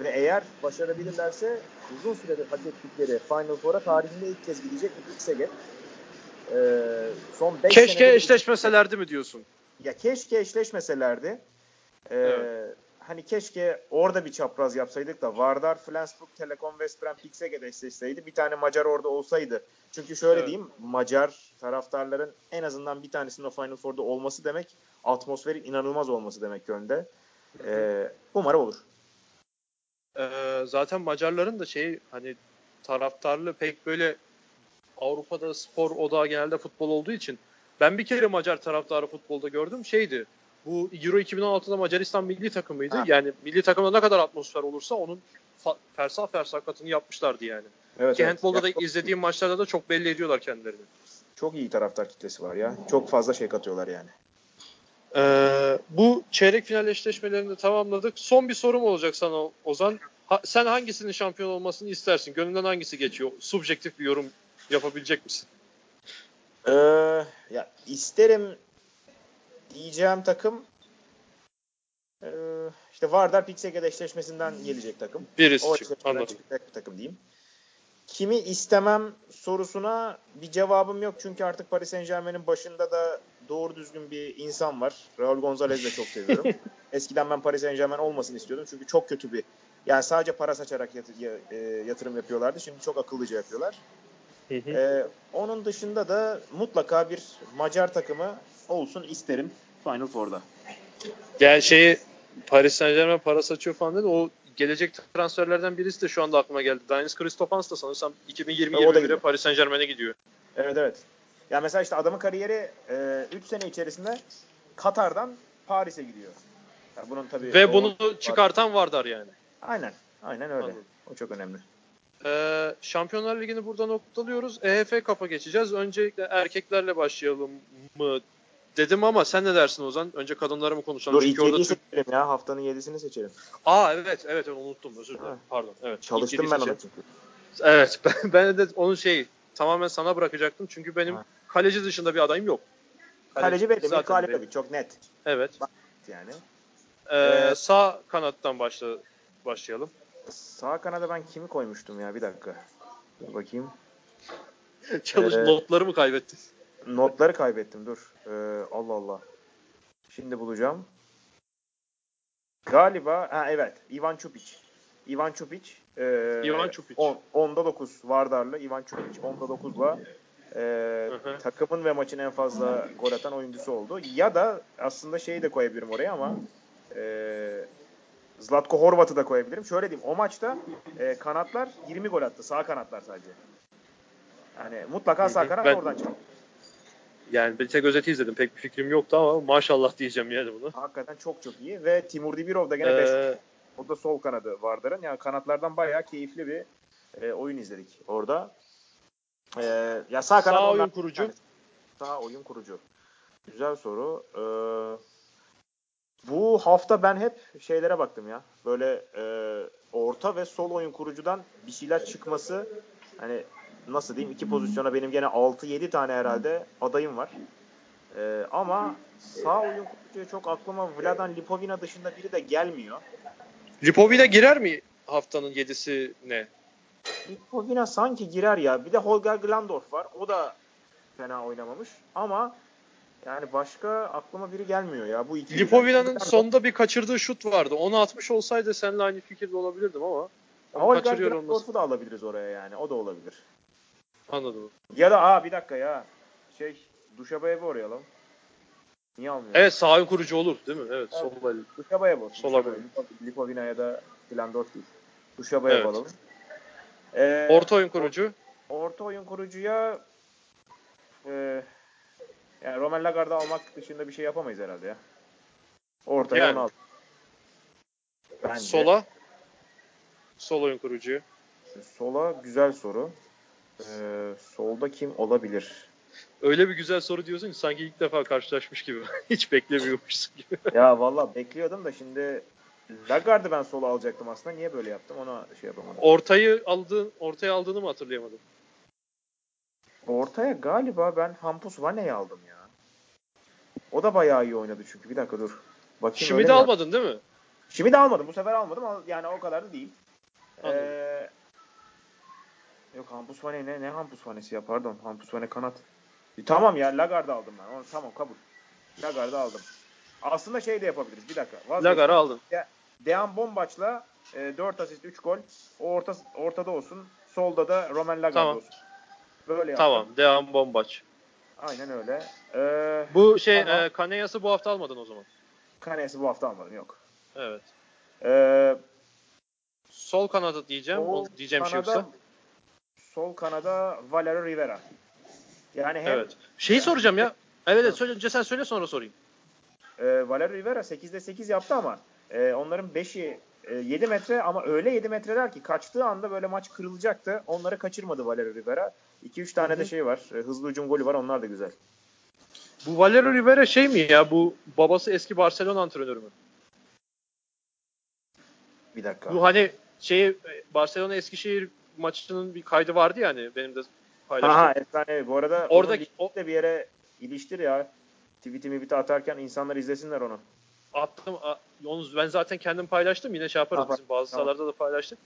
Ve eğer başarabilirlerse uzun süredir hak ettikleri Final Four'a tarihinde ilk kez gidecek bir Xeget. Ee, son 5 Keşke eşleşmeselerdi mi diyorsun? Ya keşke eşleşmeselerdi. Ee, Evet. Hani keşke orada bir çapraz yapsaydık da Vardar, Flensburg, Telekom, West Brom, Pixeget eşleşseydi. Bir tane Macar orada olsaydı. Çünkü şöyle Evet. diyeyim Macar taraftarların en azından bir tanesinin o Final Four'da olması demek atmosferin inanılmaz olması demek yönde. Ee, umarım olur. Ee, zaten Macarların da şey hani taraftarlığı pek böyle Avrupa'da spor odağı genelde futbol olduğu için ben bir kere Macar taraftarı futbolda gördüm şeydi. Bu Euro 2016'da Macaristan milli takımıydı. Ha. Yani milli takımda ne kadar atmosfer olursa onun fa- fersah fersakatını yapmışlardı yani. Evet, Ki evet. handbolda da izlediğim maçlarda da çok belli ediyorlar kendilerini. çok iyi taraftar kitlesi var ya. Çok fazla şey katıyorlar yani. Ee, bu çeyrek final eşleşmelerini de tamamladık. Son bir sorum olacak sana Ozan. Ha- sen hangisinin şampiyon olmasını istersin? Gönlünden hangisi geçiyor? Subjektif bir yorum yapabilecek misin? Ee, ya isterim diyeceğim takım ee, işte Vardar Pixeget eşleşmesinden gelecek takım. Birisi O eşleşmeden çıkacak bir takım diyeyim. Kimi istemem sorusuna bir cevabım yok. Çünkü artık Paris Saint Germain'in başında da doğru düzgün bir insan var. Raul Gonzalez'i de çok seviyorum. Eskiden ben Paris Saint Germain olmasını istiyordum. Çünkü çok kötü bir yani sadece para saçarak e, yatırım yapıyorlardı. Şimdi çok akıllıca yapıyorlar. Hı hı. Ee, onun dışında da mutlaka bir Macar takımı olsun isterim Final Four'da. Yani şeyi Paris Saint Germain para saçıyor falan dedi. O gelecek transferlerden birisi de şu anda aklıma geldi. Dainis Kristofans da sanırsam O da 2020-21'e gidiyor. Paris Saint Germain'e gidiyor. Evet evet. Ya mesela işte adamın kariyeri 3 sene içerisinde Katar'dan Paris'e gidiyor. Ya bunun tabii Ve bunu çıkartan Vardar yani. Aynen. Aynen öyle. Anladım. O çok önemli. Ee, Şampiyonlar Ligi'ni burada noktalıyoruz. EHF Cup'a geçeceğiz. Öncelikle erkeklerle başlayalım mı dedim ama sen ne dersin Ozan? Önce kadınları mı konuşalım? Dur ilk orada Türk... seçelim ya. Haftanın yedisini seçelim. Aa evet evet onu unuttum özür dilerim. Ha. Pardon. Evet. Çalıştım ben ona çünkü. Evet ben, ben de onu şey tamamen sana bırakacaktım. Çünkü benim Ha. kaleci dışında bir adayım yok. Kaleci Milko belli. Alikovic çok net. Evet. Yani. Ee, Evet. Sağ kanattan başla, başlayalım. Sağ kanada ben kimi koymuştum ya? Bir dakika. Dur bakayım. Çalış Ee, notları mı kaybettin? Notları kaybettim dur. Ee, Allah Allah. Şimdi bulacağım. Galiba ha evet Ivan Çupic. Ivan Çupic. E, Ivan Čupić. 10, 10'da 9 Vardarlı Ivan Çupic 10'da 9'la e, takımın ve maçın en fazla gol atan oyuncusu oldu. Ya da aslında şeyi de koyabilirim oraya ama e, Zlatko Horvat'ı da koyabilirim. Şöyle diyeyim o maçta e, kanatlar 20 gol attı. Sağ kanatlar sadece. Yani mutlaka sağ kanat Ben- oradan çıkar. Yani bir tek özeti izledim. Pek bir fikrim yoktu ama maşallah diyeceğim yani bunu. Hakikaten çok çok iyi ve Timur Dibirov da gene 5 Ee, O da sol kanadı Vardar'ın. Yani kanatlardan bayağı keyifli bir e, oyun izledik orada. E, ya sağ kanat sağ oyun kurucu. Yani sağ oyun kurucu. Güzel soru. E, bu hafta ben hep şeylere baktım ya. Böyle e, orta ve sol oyun kurucudan bir şeyler çıkması hani nasıl diyeyim iki pozisyona benim gene 6-7 tane herhalde adayım var. E, ama sağ oyun kurucuya çok aklıma Vladan Lipovina dışında biri de gelmiyor. Lipovina girer mi haftanın yedisi ne? Lipovina sanki girer ya. Bir de Holger Glandorf var. O da fena oynamamış. Ama yani başka aklıma biri gelmiyor ya. Bu iki. Lipovina'nın sonunda bir kaçırdığı şut vardı. Onu atmış olsaydı seninle aynı fikirde olabilirdim ama Holger kaçırıyor olması. Da alabiliriz oraya yani. O da olabilir. Anladım. Ya da aa bir dakika ya. Şey Duşabayev'i orayalım. Niye almıyor? Evet sağ oyun kurucu olur değil mi? Evet. Sol el. Duşabayev olsun. Sola Duşabayev. Lipovina ya da Glandorf değil. Duşabayev Evet. alalım. Ee, Orta oyun kurucu. orta oyun kurucuya e, yani Roman Lagarde'ı almak dışında bir şey yapamayız herhalde ya. Ortaya Yani. onu al. Bence. Sola. Sol oyun kurucu. Sola güzel soru. Ee, solda kim olabilir? Öyle bir güzel soru diyorsun ki sanki ilk defa karşılaşmış gibi. Hiç beklemiyormuşsun gibi. ya valla bekliyordum da şimdi Lagarde'ı ben sola alacaktım aslında. Niye böyle yaptım ona şey yapamadım. Ortayı aldığın, ortaya aldığını mı hatırlayamadım. Ortaya galiba ben Hampus Vane'yi aldım ya. O da bayağı iyi oynadı çünkü. Bir dakika dur. Bakayım Şimdi de almadın değil mi? Şimdi de almadım. Bu sefer almadım. Al- Yani o kadar da değil. Anladım. Ee, yok Hampus Vane ne? Ne Hampus Vane'si ya? Pardon. Hampus Vane kanat. E, tamam ya Lagarde aldım ben. Onu, tamam kabul. Lagarde aldım. Aslında şey de yapabiliriz. Bir dakika. Vazgeçtim. Lagar'ı aldın. Dejan Bombaç'la e, 4 asist 3 gol. O orta, ortada olsun. Solda da Roman Lagarde Tamam. olsun. Böyle yaptım. Tamam. Devam bombaç. Aynen öyle. Ee, Bu şey Tamam. e, Kaneyas'ı bu hafta almadın o zaman. Kanes'i bu hafta almadım. Yok. Evet. Ee, Sol kanadı diyeceğim. sol diyeceğim şey kanada- yoksa. Sol kanada Valero Rivera. Yani hem Evet. Şeyi soracağım ya. Evet, evet söyle, sen söyle sonra sorayım. e, Valero Rivera 8'de 8 yaptı ama e, onların 5'i e, 7 metre ama öyle 7 metreler ki kaçtığı anda böyle maç kırılacaktı. Onları kaçırmadı Valero Rivera. 2-3 tane de şey var. e, hızlı hücum golü var. Onlar da güzel. Bu Valero Rivera şey mi ya? Bu babası eski Barcelona antrenörü mü? Bir dakika. Bu hani şey Barcelona Eskişehir maçının bir kaydı vardı ya hani benim de paylaştığım. Aha efsane. Bu arada Oradaki- de bir yere iliştir ya. Tweetimi bir atarken insanlar izlesinler onu. attım. Onu ben zaten kendim paylaştım. Yine şey yaparız. Aha, Bizim bazı tamam. sahalarda da paylaştık.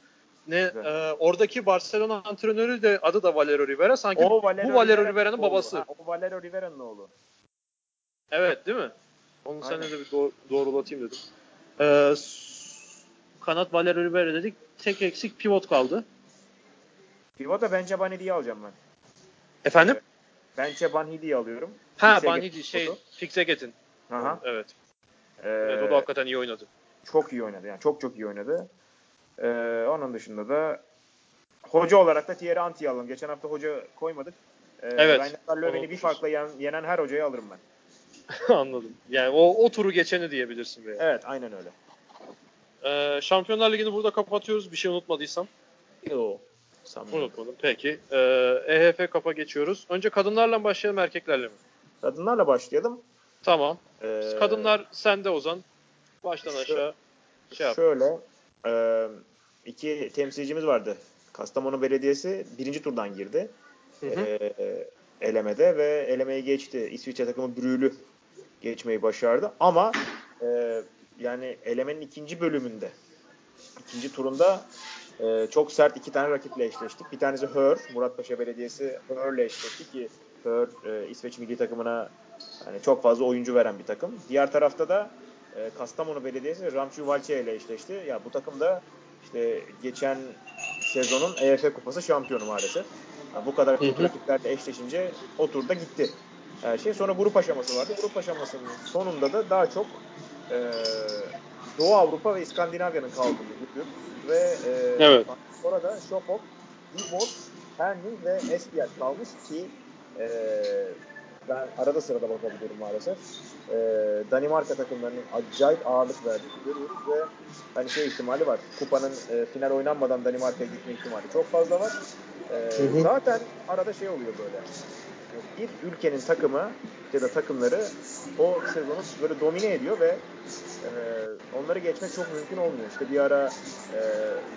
Ne Güzel. e, oradaki Barcelona antrenörü de adı da Valero Rivera. Sanki bu Valero Rivera'nın oğlu. babası. Ha, o Valero Rivera'nın oğlu. Evet değil mi? Onu Aynen. seninle de bir doğ- doğrulatayım dedim. Ee, kanat Valero Rivera dedik. Tek eksik pivot kaldı. Pivota Bence Banhidi'yi alacağım ben. Efendim? Bence Banhidi'yi alıyorum. Ha Fix'e getirdim şey pivotu. Aha. Evet. Ee, evet. O da hakikaten iyi oynadı. çok iyi oynadı. Yani çok çok iyi oynadı. Ee, onun dışında da hoca olarak da Thierry Anti'yi alalım. Geçen hafta hoca koymadık. Ee, Evet. Ragnar Löwen'i bir Unutmuşuz. farkla yen- yenen her hocayı alırım ben. Anladım. Yani o, o turu geçeni diyebilirsin be. Evet aynen öyle. Ee, Şampiyonlar Ligi'ni burada kapatıyoruz. Bir şey unutmadıysam. Yo. Sanmıyorum. Unutmadım. Peki. Ee, EHF kapa geçiyoruz. Önce kadınlarla mı başlayalım erkeklerle mi? Kadınlarla başlayalım. Tamam. Ee, Kadınlar sende Ozan. Baştan Şu- aşağı şey yap. Şöyle e, iki temsilcimiz vardı. Kastamonu Belediyesi birinci turdan girdi. Hı hı. e, elemede ve elemeyi geçti. İsviçre takımı Brühl'ü geçmeyi başardı. Ama e, yani elemenin ikinci bölümünde ikinci turunda e, çok sert iki tane rakiple eşleştik. Bir tanesi Hör, Muratpaşa Belediyesi Hör'le eşleşti ki Hör e, İsveç milli takımına yani çok fazla oyuncu veren bir takım. Diğer tarafta da e, Kastamonu Belediyesi Ramçu Valçe ile eşleşti. Ya bu takım da işte geçen sezonun EF Kupası şampiyonu maalesef. Ya bu kadar hı. rakiplerle eşleşince o turda gitti. Her şey sonra grup aşaması vardı. Grup aşamasının sonunda da daha çok e, Doğu Avrupa ve İskandinavya'nın kaldığı bir grup ve e, Evet. sonra da Şopok, Dibor Herning ve SPL kalmış ki e, ben arada sırada bakabiliyorum maalesef. E, Danimarka takımlarının acayip ağırlık verdiğini görüyoruz ve hani şey ihtimali var. Kupanın e, final oynanmadan Danimarka'ya gitme ihtimali çok fazla var. E. Zaten arada şey oluyor böyle. Bir ülkenin takımı ya da takımları o sezonu böyle domine ediyor ve e, onları geçmek çok mümkün olmuyor. İşte bir ara e,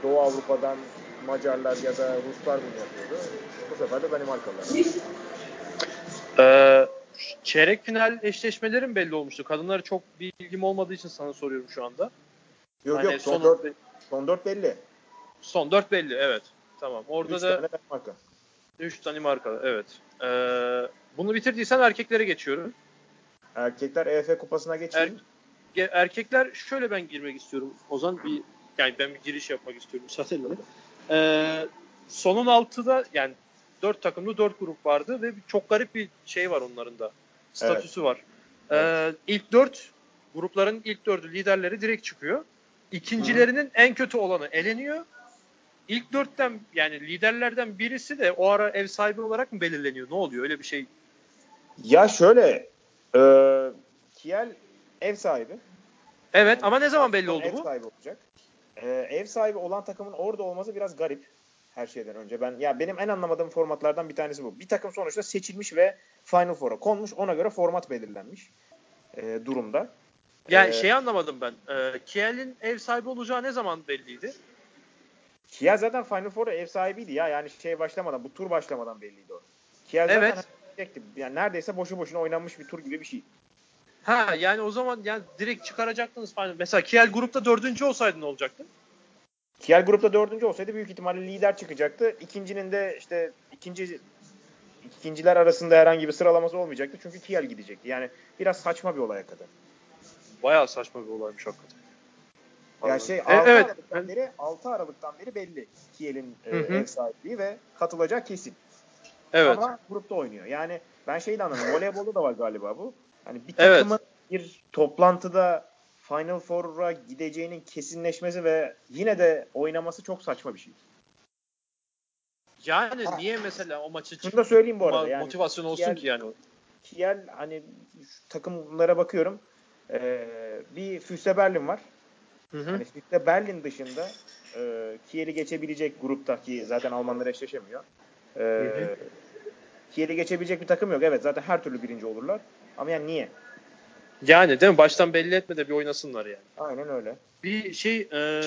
Doğu Avrupa'dan Macarlar ya da Ruslar bunu yapıyordu. Bu sefer de Danimarkalılar. Ee, çeyrek final eşleşmelerin belli olmuştu. Kadınları çok bilgim olmadığı için sana soruyorum şu anda. Yok Hani yok son, son- dört, son dört belli. Son 4 belli evet. Tamam. Orada Üç da Danimarka. 3 Danimarka evet. Ee, bunu bitirdiysen erkeklere geçiyorum. Erkekler EF kupasına geçeyim. Ge- Erkekler şöyle ben girmek istiyorum. Ozan bir yani ben bir giriş yapmak istiyorum müsaadenle. Ee, sonun altıda yani dört takımlı dört grup vardı ve çok garip bir şey var onların da. Statüsü var. Ee, ilk dört grupların ilk dördü liderleri direkt çıkıyor. İkincilerinin en kötü olanı eleniyor. İlk dörtten yani liderlerden birisi de o ara ev sahibi olarak mı belirleniyor? Ne oluyor? Öyle bir şey. Ya şöyle e, Kiel ev sahibi. Evet ama ne zaman belli oldu ev bu? sahibi olacak. Ee, ev sahibi olan takımın orada olması biraz garip her şeyden önce. Ben ya benim en anlamadığım formatlardan bir tanesi bu. Bir takım sonuçta seçilmiş ve Final Four'a konmuş. Ona göre format belirlenmiş e, durumda. Yani Ee, şeyi anlamadım ben. Ee, Kiel'in ev sahibi olacağı ne zaman belliydi? Kiel zaten Final Four'a ev sahibiydi ya. Yani şey başlamadan, bu tur başlamadan belliydi o. Kiel zaten Evet. hani yani neredeyse boşu boşuna oynanmış bir tur gibi bir şey. Ha yani o zaman yani direkt çıkaracaktınız falan. Mesela Kiel grupta dördüncü olsaydı ne olacaktı? Kiel grupta dördüncü olsaydı büyük ihtimalle lider çıkacaktı. İkincinin de işte ikinci ikinciler arasında herhangi bir sıralaması olmayacaktı. Çünkü Kiel gidecekti. Yani biraz saçma bir olaya kadar. Bayağı saçma bir olaymış hakikaten. Ya Vallahi. şey E, 6 evet. Aralık'tan beri 6 Aralık'tan beri belli Kiel'in e, ev sahipliği ve katılacak kesin. Evet. Ama grupta oynuyor. Yani ben şeyi de anladım. Voleybolda da var galiba bu. Hani bir Evet. takımın bir toplantıda Final Four'a gideceğinin kesinleşmesi ve yine de oynaması çok saçma bir şey. Yani Ha. niye mesela o maçı Şunu da söyleyeyim bu arada. Yani motivasyon olsun Kiel- ki yani. Kiel hani takımlara bakıyorum. Ee, bir Füsse Berlin var. Hı hı. Hani Füsse Berlin dışında e, Kiel'i geçebilecek grupta ki zaten Almanlar eşleşemiyor. E, hı. Kiel'i geçebilecek bir takım yok. Evet zaten her türlü birinci olurlar. Ama yani niye? Yani değil mi? Baştan belli etme de bir oynasınlar yani. Aynen öyle. Bir şey e,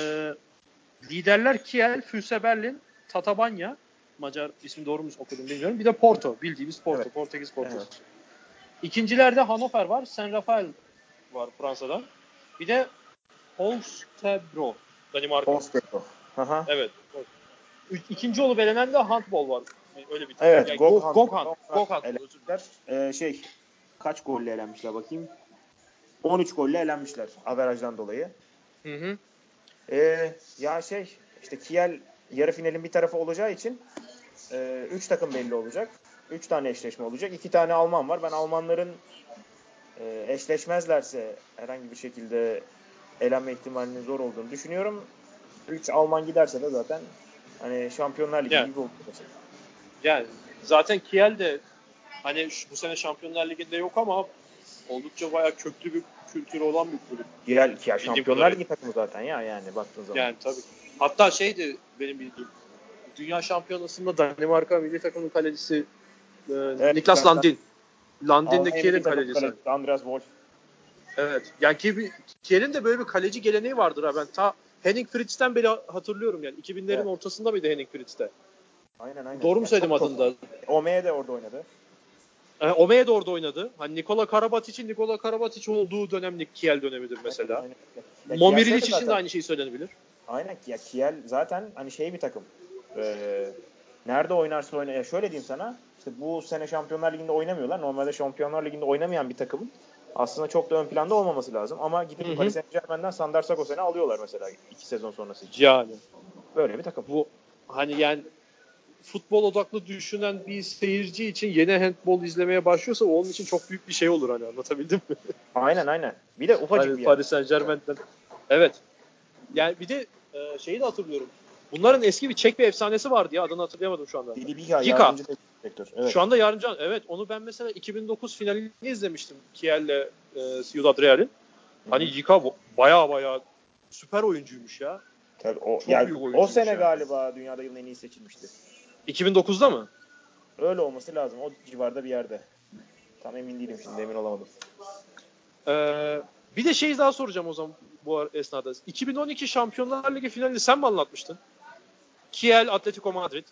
liderler Kiel, Füse Berlin, Tatabanya Macar ismi doğru mu okudum bilmiyorum. Bir de Porto. Bildiğimiz Porto. Evet. Portekiz Porto. Evet. İkincilerde Hannover var. Saint Rafael var Fransa'dan. Bir de Holstebro. Danimarka. Posteko. Aha. Evet. İkinci olup elenen de handball var. Öyle bir Evet, Yani Gok Gok- Hand- Gok Hand. Gok Gok Hand Hand. özür dilerim. Ee, şey kaç golle elenmişler bakayım. 13 golle elenmişler averajdan dolayı. Hı hı. Ee, ya şey işte Kiel yarı finalin bir tarafı olacağı için 3 takım belli olacak. 3 tane eşleşme olacak. 2 tane Alman var. Ben Almanların e, eşleşmezlerse herhangi bir şekilde elenme ihtimalinin zor olduğunu düşünüyorum. 3 Alman giderse de zaten hani Şampiyonlar Ligi Yani. gibi olur. Yani zaten Kiel de hani şu- bu sene Şampiyonlar Ligi'nde yok ama oldukça bayağı köklü bir kültürü olan bir kulüp. Kiel, Kiel Şampiyonlar. Ligi takımı zaten ya yani baktığın zaman. Yani tabii. Hatta şeydi benim bildiğim Dünya Şampiyonası'nda Danimarka milli takımının kalecisi e, Niklas zaten- Landin. Landin de Kiel'in kalecisi. kalecisi Andreas Wolf. Evet. Yani ki Kiel'in de böyle bir kaleci geleneği vardır ha. Ben ta Henning Fritz'ten beri hatırlıyorum yani. 2000'lerin Evet. ortasında mıydı Henning Fritz'te? Aynen aynen. Doğru mu Ya söyledim adını da? Omeye de orada oynadı. E, Ome'ye de orada oynadı. Hani Nikola Karabatic'in Nikola Karabatic olduğu dönemlik Kiel dönemidir mesela. Aynen Momirilic Kiel için zaten- de aynı şey söylenebilir. Aynen ya Kiel zaten hani şey bir takım. Ee, nerede oynarsa oynar. Ya şöyle diyeyim sana. İşte bu sene Şampiyonlar Ligi'nde oynamıyorlar. Normalde Şampiyonlar Ligi'nde oynamayan bir takımın aslında çok da ön planda olmaması lazım. Ama gidip. Paris Saint Germain'den Sandar Sagosen'i alıyorlar mesela iki sezon sonrası için. Yani Böyle bir takım. bu hani yani futbol odaklı düşünen bir seyirci için yeni handball izlemeye başlıyorsa onun için çok büyük bir şey olur hani anlatabildim mi? Aynen aynen. Bir de ufacık Hani bir yer. Paris Saint Germain'den. Evet. Yani bir de e, şeyi de hatırlıyorum. Bunların eski bir Çek bir efsanesi vardı ya adını hatırlayamadım şu anda. Dili Biha Yika. Direktör. Evet. Şu anda yardımcı evet onu ben mesela 2009 finalini izlemiştim Kiel'le e, Ciudad Real'in. Hani Yika baya baya süper oyuncuymuş ya. Tabii o, Çok yani büyük o sene ya. galiba dünyada yılın en iyi seçilmişti. 2009'da mı? Öyle olması lazım. O civarda bir yerde. Tam emin değilim şimdi emin olamadım. Ee, bir de şey daha soracağım o zaman bu esnada. 2012 Şampiyonlar Ligi finalini sen mi anlatmıştın? Kiel, Atletico Madrid.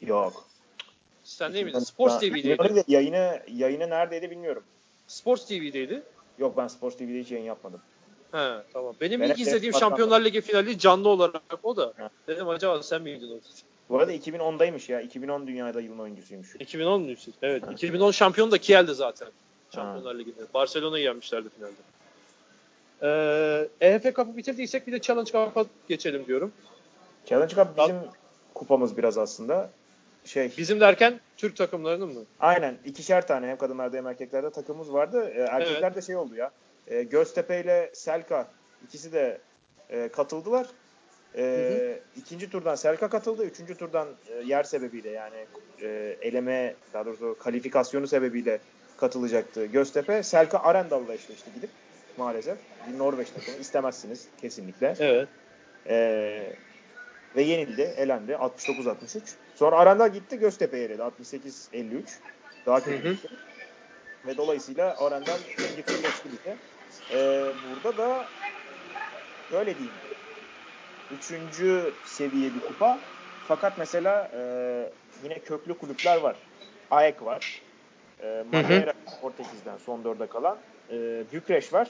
Yok. Sen değil miydin? Sports TV'deydi. Yayını, yayını neredeydi bilmiyorum. Sports TV'deydi. Yok ben Sports TV'de hiç yayın yapmadım. He tamam. Benim Ben ilk izlediğim Şampiyonlar Ligi finali canlı olarak o da. Ha. Dedim acaba sen miydin o? Bu arada 2010'daymış ya. 2010 dünyada yılın oyuncusuymuş. 2010 muydu? Evet. Ha. 2010 şampiyon da Kiel'di zaten. Şampiyonlar Ligi'nde. Barcelona'yı yenmişlerdi finalde. Ee, EFL Cup'ı bitirdiysek bir de Challenge Cup'a geçelim diyorum. Challenge Cup bizim kupamız biraz aslında. Şey, Bizim derken Türk takımlarının mı? aynen ikişer tane hem kadınlarda hem erkeklerde takımımız vardı. Ee, erkeklerde şey oldu ya. E, Göztepe ile Selka ikisi de e, katıldılar. E, Hı ikinci turdan Selka katıldı. Üçüncü turdan e, yer sebebiyle yani e, eleme daha doğrusu kalifikasyonu sebebiyle katılacaktı Göztepe. Selka Arendal'la eşleşti gidip maalesef. Bir Norveç takımı istemezsiniz kesinlikle. Evet. Ee, ve yenildi, elendi 69-63. Sonra Arendal gitti Göztepe'ye eledi 68-53. Daha kötü Hı hı. Ve dolayısıyla Arendal geçti bize. Ee, burada da böyle diyeyim. Üçüncü seviye bir kupa. Fakat mesela e, yine köklü kulüpler var. AEK var. E, Madeira Portekiz'den son dörde kalan. E, Bükreş var.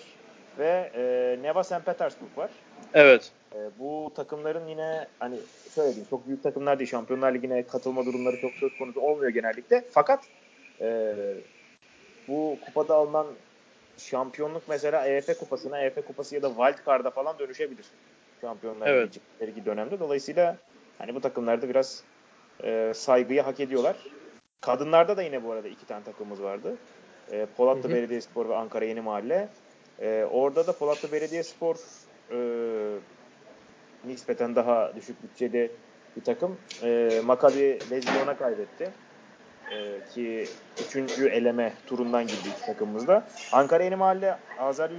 Ve e, Neva St. Petersburg var. Evet. E, bu takımların yine hani şöyle diyeyim çok büyük takımlar değil. Şampiyonlar Ligi'ne katılma durumları çok söz konusu olmuyor genellikle. Fakat e, bu kupada alınan şampiyonluk mesela EF kupasına, EF kupası ya da Wild Card'a falan dönüşebilir. Şampiyonlar Evet. Ligi dönemde. Dolayısıyla hani bu takımlarda biraz e, saygıyı hak ediyorlar. Kadınlarda da yine bu arada iki tane takımımız vardı. E, Polatlı. Belediyespor ve Ankara Yeni Mahalle. E, orada da Polatlı Belediyespor e, nispeten daha düşük bütçeli bir takım. E, Maccabi Lezyon'a kaybetti. E, ki üçüncü eleme turundan girdi iki takımımız da. Ankara Yeni Mahalle Azeri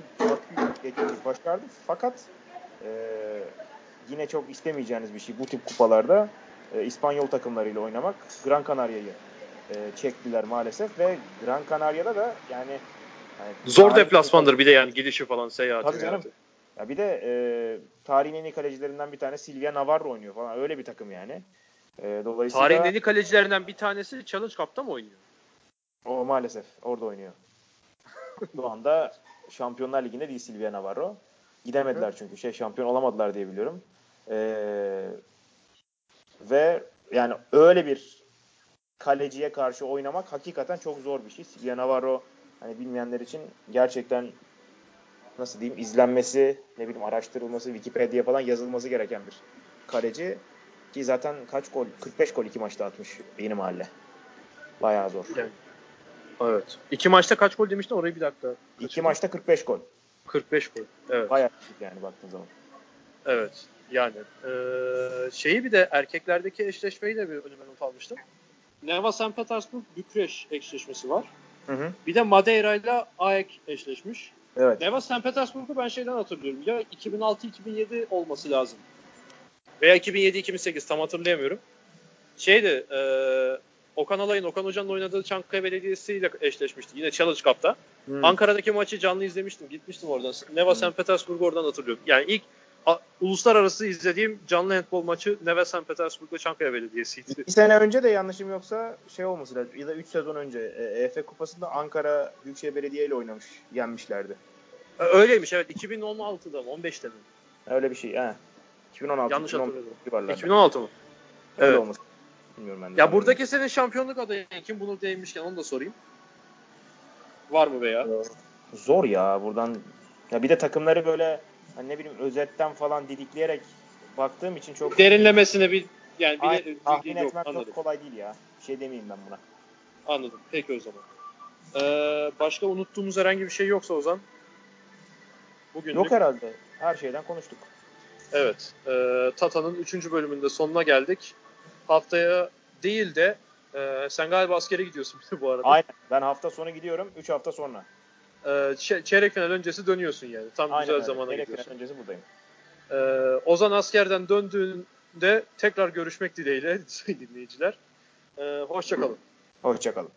geçmeyi başardı. Fakat e, yine çok istemeyeceğiniz bir şey bu tip kupalarda e, İspanyol takımlarıyla oynamak. Gran Canaria'yı e, çektiler maalesef ve Gran Canaria'da da yani, yani Zor deplasmandır bir de yani gidişi falan seyahati. Tabii canım. meyahati. Ya bir de e, tarihin en iyi kalecilerinden bir tane Silvia Navarro oynuyor falan. Öyle bir takım yani. E, dolayısıyla Tarihin en iyi kalecilerinden bir tanesi Challenge Cup'ta mı oynuyor? o maalesef orada oynuyor. Şu anda Şampiyonlar Ligi'nde değil Silvia Navarro. Gidemediler çünkü şey şampiyon olamadılar diye biliyorum. E, ve yani öyle bir kaleciye karşı oynamak hakikaten çok zor bir şey. Silvia Navarro hani bilmeyenler için gerçekten nasıl diyeyim izlenmesi, ne bileyim araştırılması, Wikipedia falan yazılması gereken bir kaleci. Ki zaten kaç gol? 45 gol iki maçta atmış yeni mahalle. Bayağı zor. Yani. Evet. İki maçta kaç gol demiştin orayı bir dakika. İki maçta 45 gol. 45 gol. Evet. Bayağı yani baktığın zaman. Evet. Yani eee, şeyi bir de erkeklerdeki eşleşmeyi de bir önüme not almıştım. Neva St. Petersburg Bükreş eşleşmesi var. Hı hı. Bir de Madeira ile AEK eşleşmiş. Evet. Neva St. Petersburg'u ben şeyden hatırlıyorum. Ya 2006-2007 olması lazım. Veya 2007-2008 tam hatırlayamıyorum. Şeydi eee Okan Alay'ın, Okan Hoca'nın oynadığı Çankaya Belediyesi ile eşleşmişti. Yine Challenge Cup'ta. Hı. Ankara'daki maçı canlı izlemiştim. Gitmiştim oradan. Neva Hı. St. Petersburg'u oradan hatırlıyorum. Yani ilk a, uluslararası izlediğim canlı handbol maçı Neva St. Petersburg'da Çankaya Belediyesi'ydi. Bir sene önce de yanlışım yoksa şey olması lazım. Ya da 3 sezon önce e, EF Kupası'nda Ankara Büyükşehir Belediye ile oynamış. Yenmişlerdi. Öyleymiş evet. 2016'da mı? 15'te mi? Öyle bir şey. He. 2016. Yanlış 2015 hatırladım. civarlarda. 2016 mı? Öyle Evet. olması. Bilmiyorum ben de. Ya buradaki senin şampiyonluk adayın kim? Bunu değinmişken onu da sorayım. Var mı veya? Zor ya buradan. Ya bir de takımları böyle hani ne bileyim özetten falan didikleyerek baktığım için çok Derinlemesine bir yani bir Ay, de, tahmin yok, etmek anladım. çok kolay değil ya. Bir şey demeyeyim ben buna. Anladım. Peki o zaman. Ee, başka unuttuğumuz herhangi bir şey yoksa Ozan. Bugün Yok herhalde. Her şeyden konuştuk. Evet. E, Tata'nın 3. bölümünde sonuna geldik. Haftaya değil de e, sen galiba askere gidiyorsun bu arada. Aynen. Ben hafta sonu gidiyorum. 3 hafta sonra. E, ç- çeyrek final öncesi dönüyorsun yani. Tam Aynen güzel öyle. zamana Çeyrek gidiyorsun. final öncesi buradayım. E, Ozan askerden döndüğünde tekrar görüşmek dileğiyle dinleyiciler. E, hoşçakalın. Hoşçakalın.